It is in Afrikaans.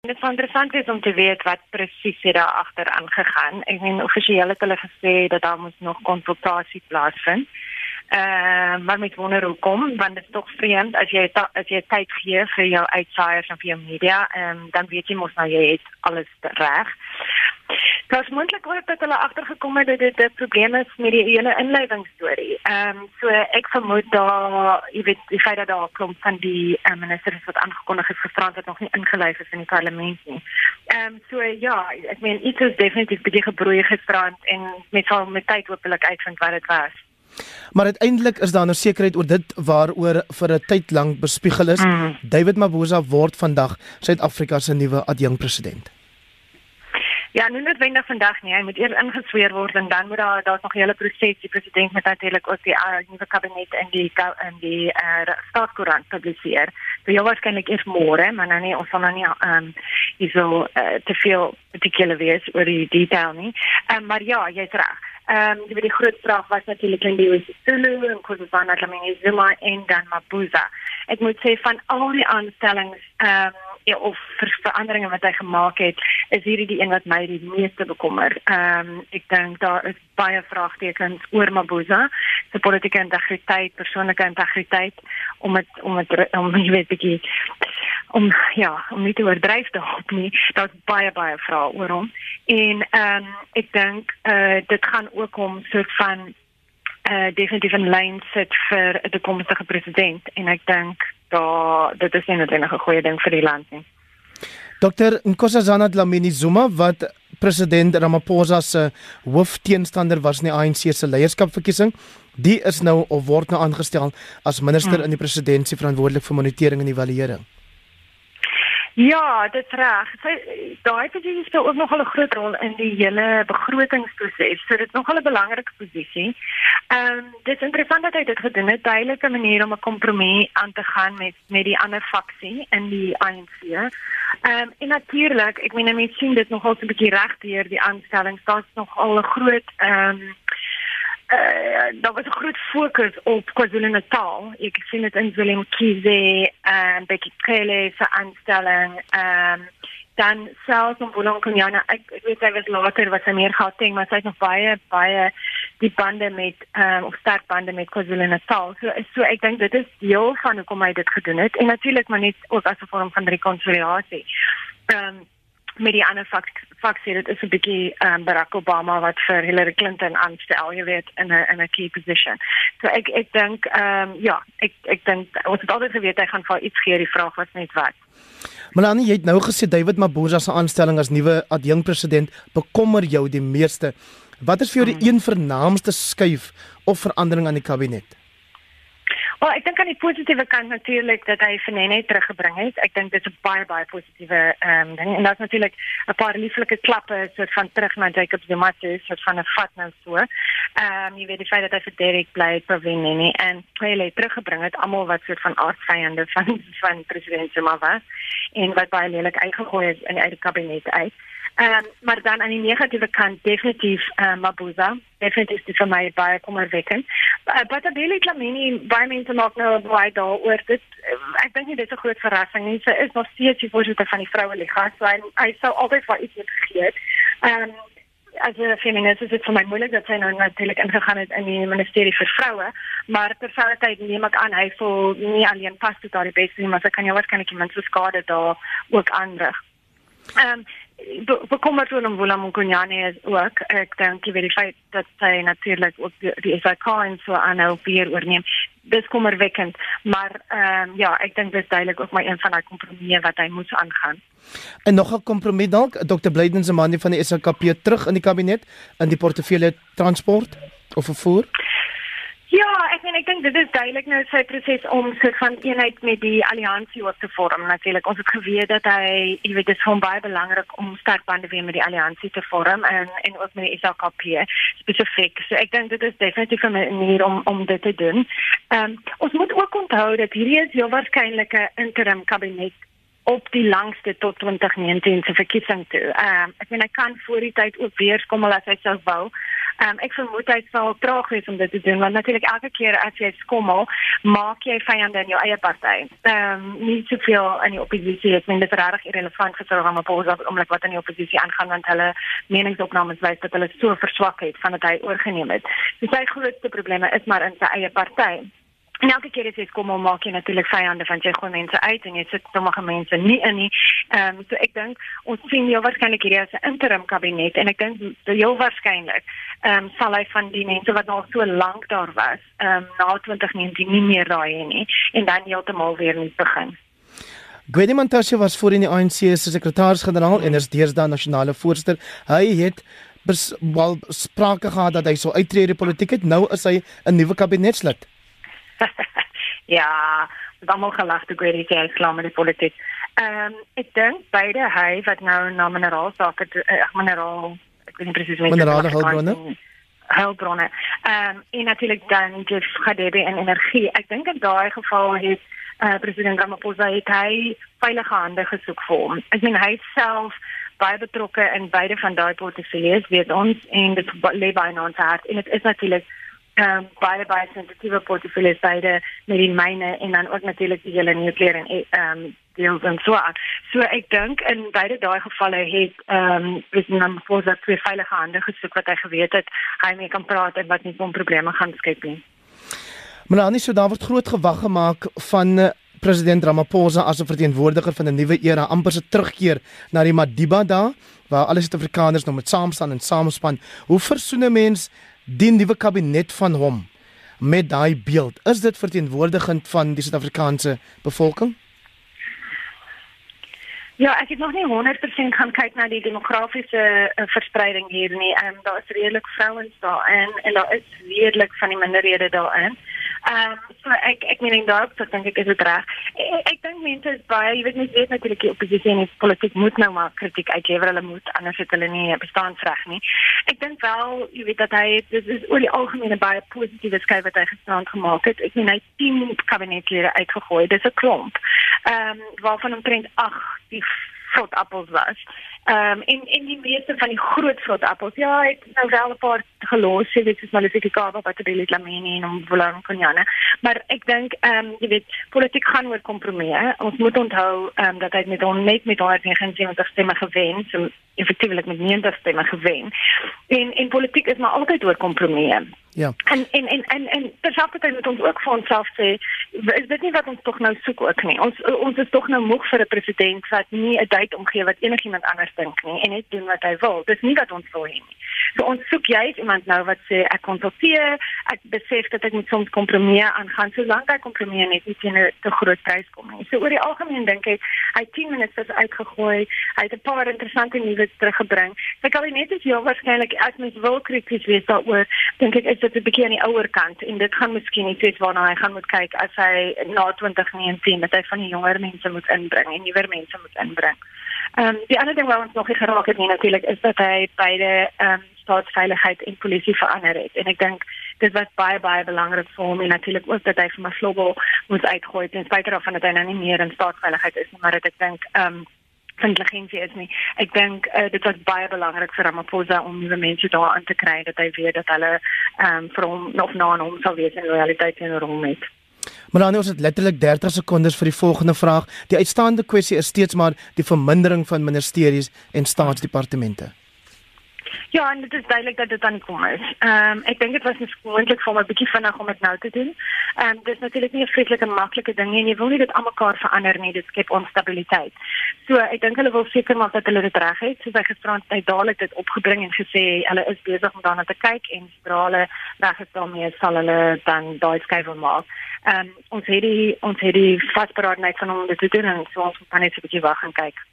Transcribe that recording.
Dit is interessant is om te weet wat presies het daar agter aangegaan. Ek meen offisieel het hulle gesê dat daar moet nog konsultasie plaasvind. Uh, maar met wonder hoekom want dit is tog vreemd as jy as jy tyd gee vir jou uitsaaiers en vir jou media um, dan weet jy mos nou jy het alles reg. Dit is moontlik ook dat hulle agtergekom het dat dit 'n probleem is met die hele inleidingsstorie. Ehm um, so ek vermoed daar jy weet die feit dat daar kom van die um, ministers wat aangekondig het gisterand wat nog nie ingelys is in die parlement nie. Ehm um, so ja, ek meen iets is definitief bietjie gebroei gisterand en met sal met tyd hopelik uitvind wat dit was. Maar uiteindelik is daar nou sekerheid oor dit waaroor vir 'n tyd lank bespiegel is. Mm. David Mabuza word vandag Suid-Afrika se nuwe adjunkpresident. Ja, nu noodwendig vandag nie. Hy moet eers ingesweer word en dan moet daar daar's nog 'n hele proses. Die president moet natuurlik ook die uh, nuwe kabinet in die in die uh, staatskoerant publiseer. So jy waarskynlik eers môre, maar nou nie ons sal nou nie ehm um, hierso uh, te veel particular wees oor die detail nie. Ehm um, maar ja, jy's reg. Ehm um, die groot vraag was natuurlik in die Zulu en Khoisan Dlamini Zuma en dan Mabuza. Ek moet sê van al die aanstellings ehm um, of vir veranderinge wat hy gemaak het, is hierdie die een wat my die meeste bekommer. Ehm um, ek dink daar is baie vraagtekens oor Mabuza, sy politieke integriteit, persoonlike integriteit om het, om het, om jy weet bietjie om ja, om nie te oordryf hoop nie. Daar's baie baie vrae oor hom. En ehm um, ek dink eh uh, dit gaan ook om soort van eh uh, definitief 'n lyn sit vir 'n toekomstige president en ek dink daar dit is nie net 'n goeie ding vir die land nie. Dr Nkosazana Dlamini Zuma wat president Ramaphosa se hoofteenstander was in die ANC se leierskapverkiesing, die is nou of word nou aangestel as minister hmm. in die presidentskap verantwoordelik vir monitering en evaluering. Ja, dit is reg. Daai posisie speel ook nog 'n groot rol in die hele begrotingsproses. So dit is nog 'n belangrike posisie. Ehm um, dit is interessant dat hy dit gedoen het, duidelike manier om 'n kompromie aan te gaan met met die ander faksie in die ANC. Ehm um, en natuurlik, ek meen mense sien dit nogal so 'n bietjie reg deur die aanstellings. Daar's nog al 'n groot ehm um, uh, daar was 'n groot fokus op KwaZulu-Natal. Ek sien dit in Willem Kize en Becky Cele se aanstelling. Ehm um, dan selfs om Bulong Konyana, ek, weet hy was later wat hy meer gehad het, maar hy het nog baie baie die bande met ehm um, of sterk bande met KwaZulu-Natal. So so ek dink dit is deel van hoekom hy dit gedoen het en natuurlik maar net ook as 'n vorm van rekonsiliasie. Ehm um, met die ander faksie dit is 'n bietjie um, Barack Obama wat vir Hillary Clinton aanstel jy weet in 'n in 'n key position. So ek ek dink ehm um, ja, ek ek dink ons het altyd geweet hy gaan vir iets gee die vraag was net wat. Melanie jy het nou gesê David Mabuza se aanstelling as nuwe adjunkpresident bekommer jou die meeste. Wat is vir jou die hmm. een vernaamste skuif of verandering aan die kabinet? Wel, ek dink aan die positiewe kant natuurlik dat hy Fenene teruggebring het. Ek dink dit is 'n baie baie positiewe ehm um, ding en daar's natuurlik 'n paar lieflike klappe soort van terug na Jacob Zuma soort van 'n vat nou so. Ehm um, weet die feit dat hy vir Derek bly Provine en Pele teruggebring het almal wat soort van aardvyande van van president Zuma was en wat baie lelik uitgegooi is in die eie kabinet uit. Ehm um, maar dan aan die negatiewe kant definitief um, Mabuza. Definitief is vir my baie kommerwekkend. Uh, but Abeli Klamini baie mense maak nou baie daaroor dit uh, ek dink dit is 'n groot verrassing nie. Sy is nog steeds die voorsitter van die vroue liga. So hy, hy sou altyd vir iets moet het. Ehm um, as 'n feminist is dit vir my moeilik dat sy nou natuurlik ingegaan het in die ministerie vir vroue, maar terselfdertyd neem ek aan hy voel nie alleen pas tot daar die beste nie, maar sy kan jou waarskynlik iemand se skade daar ook aanrig. Ehm um, bekommerd oor Mvula Mkonyane is ook ek dink jy weet die feit dat sy natuurlik ook die, die SAK en so aanhou weer oorneem dis kommerwekkend maar ehm um, ja ek dink dis duidelik ook maar een van daai kompromieë wat hy moes aangaan. En nog 'n kompromie dalk Dr Blyden se man van die SAKP terug in die kabinet in die portefeulje transport of vervoer Ja, ek meen ek dink dit is duidelik nou sy proses om so van eenheid met die alliansie op te vorm. Natuurlik, ons het geweet dat hy, jy weet, dit is hom baie belangrik om sterk bande weer met die alliansie te vorm en en ook met die SAKP spesifiek. So ek dink dit is definitief 'n manier om om dit te doen. Ehm um, ons moet ook onthou dat hierdie is heel waarskynlik 'n interim kabinet op die langste tot 2019 se verkiesing toe. Ehm um, ek meen hy kan voor die tyd ook weer kom as hy sou wou. Ehm um, ek vermoed hy sal traag wees om dit te doen want natuurlik elke keer as jy skommel, maak jy vyande in jou eie party. Ehm um, nie te veel in die oppositie. Ek meen dit is regtig irrelevant vir Cyril Ramaphosa omdat wat in die oppositie aangaan want hulle meningsopnames wys dat hulle so verswak het vandat hy oorgeneem het. So sy grootste probleme is maar in sy eie party. En elke keer as jy kom om maak jy natuurlik vyande van jy gooi mense uit en jy sit sommige mense nie in nie. Ehm um, so ek dink ons sien jou waarskynlik hierdie as 'n interim kabinet en ek dink heel waarskynlik ehm um, sal hy van die mense wat nog so lank daar was, ehm um, na 2019 nie meer raai nie en dan heeltemal weer nie begin. Gwedi Montashe was voor in die ANC se sekretaris-generaal en is deesdae nasionale voorsitter. Hy het wel sprake gehad dat hy sou uittreë uit die politiek het. Nou is hy 'n nuwe kabinetslid. ja, moet gelag te Gwedi sê hy's klaar met die politiek. Ehm um, ek dink beide hy wat nou na mineraal sake uh, mineraal ek weet nie presies hoe minerale hulpbronne hulpbronne. Ehm um, en natuurlik dan Jeff Gadebe en energie. Ek dink in daai geval het uh, president Ramaphosa het hy veilige hande gesoek vir hom. Ek meen hy self baie betrokke in beide van daai portefeuilles weet ons en dit lê by ons hart en dit is natuurlik ehm um, baie baie sensitiewe portefeuilles beide met die myne en dan ook natuurlik die hele nukleêre en ehm um, deels en so aan. So ek dink in beide daai gevalle het ehm um, president Ramaphosa twee veilige hande gesoek wat hy geweet het hy mee kan praat en wat nie van probleme gaan skep nie. Melanie, so daar word groot gewag gemaak van uh, president Ramaphosa as 'n verteenwoordiger van 'n nuwe era, amper se terugkeer na die Madiba daar waar alle Suid-Afrikaners nou met saam staan en saamspan. Hoe versoen 'n mens die nuwe kabinet van hom met daai beeld? Is dit verteenwoordigend van die Suid-Afrikaanse bevolking? Ja, ek het nog nie 100% gaan kyk na die demografiese uh, verspreiding hier nie. Ehm um, daar is redelik vrouens daar en en daar is redelik van die minderhede daarin. Ehm um, so ek ek meen dalk so dink ek is dit reg. Ek, ek dink mense is baie, jy weet net weet natuurlik die oppositie en die politiek moet nou maar kritiek uitlewer. Hulle moet anders het hulle nie bestaansreg nie. Ek dink wel, jy weet dat hy dis is oor die algemene baie positiewe skuif wat hy gestaan gemaak het. Ek meen hy 10 kabinetlede uitgegooi. Dis 'n klomp. Ehm um, waarvan omtrent 8 die vrootappels was. Ehm um, en en die meeste van die groot vrootappels, ja, het nou wel 'n paar gelos, jy weet, soos Malifikaba wat Batterie Lamini en Ombulang Konyane. Maar ek dink ehm um, jy weet, politiek gaan oor kompromieë. Ons moet onthou ehm um, dat hy met hom net met 179 stemme gewen, so effektiewelik met 90 stemme gewen. En en politiek is maar altyd oor kompromieë. Ja. En en en en en terselfdertyd moet ons ook vir onsself sê, is dit nie wat ons tog nou soek ook nie. Ons ons is tog nou moeg vir 'n president wat nie 'n date omgee wat enigiemand anders dink nie en net doen wat hy wil. Dis nie wat ons wil hê nie. So ons soek juist iemand nou wat sê ek konsulteer, ek besef dat ek met soms kompromieë aangaan solank hy kompromieë net nie teen 'n te groot prys kom nie. So oor die algemeen dink ek hy 10 minute uitgegooi. Hy het 'n paar interessante nuwe teruggebring. Sy kabinet is heel waarskynlik as mens wil krities wees daaroor, dink ek is dit 'n bietjie aan die ouer kant en dit gaan miskien iets waarna hy gaan moet kyk as hy na 2019 dat hy van die jonger mense moet inbring en nuwer mense moet inbring. Ehm um, die ander ding wat ons nog nie geraak het nie natuurlik is dat hy beide ehm um, staatsveiligheid en polisie verander het en ek dink dit was baie baie belangrik vir hom en natuurlik ook dat hy vir Maslobo moet uitgooi ten spyte daarvan dat hy nou nie meer in staatsveiligheid is nie maar dit ek dink ehm um, intelligensie is nie. Ek dink uh, dit was baie belangrik vir Ramaphosa om nuwe mense daar aan te kry dat hy weet dat hulle ehm um, vir hom nog na hom sal wees en loyaliteit teenoor hom het. Maar dan is dit letterlik 30 sekondes vir die volgende vraag. Die uitstaande kwessie is steeds maar die vermindering van ministeries en staatsdepartemente. Ja, en dit is duidelik dat dit aan kom is. Ehm um, ek dink dit was moontlik vir my 'n bietjie vinnig om dit nou te doen. Ehm um, dis natuurlik nie 'n vreeslike maklike ding nie en jy wil nie dit almekaar verander nie. Dit skep onstabiliteit. So, ek dink hulle wil seker maak dat hulle dit reg het. So by gisterand het dadelik dit opgebring en gesê hulle is besig om daarna te kyk en sodra hulle reg is daarmee sal hulle dan daai skuif maak. Ehm um, ons het die ons het die vasberadenheid van om dit te doen en so ons kan net 'n bietjie wag en kyk.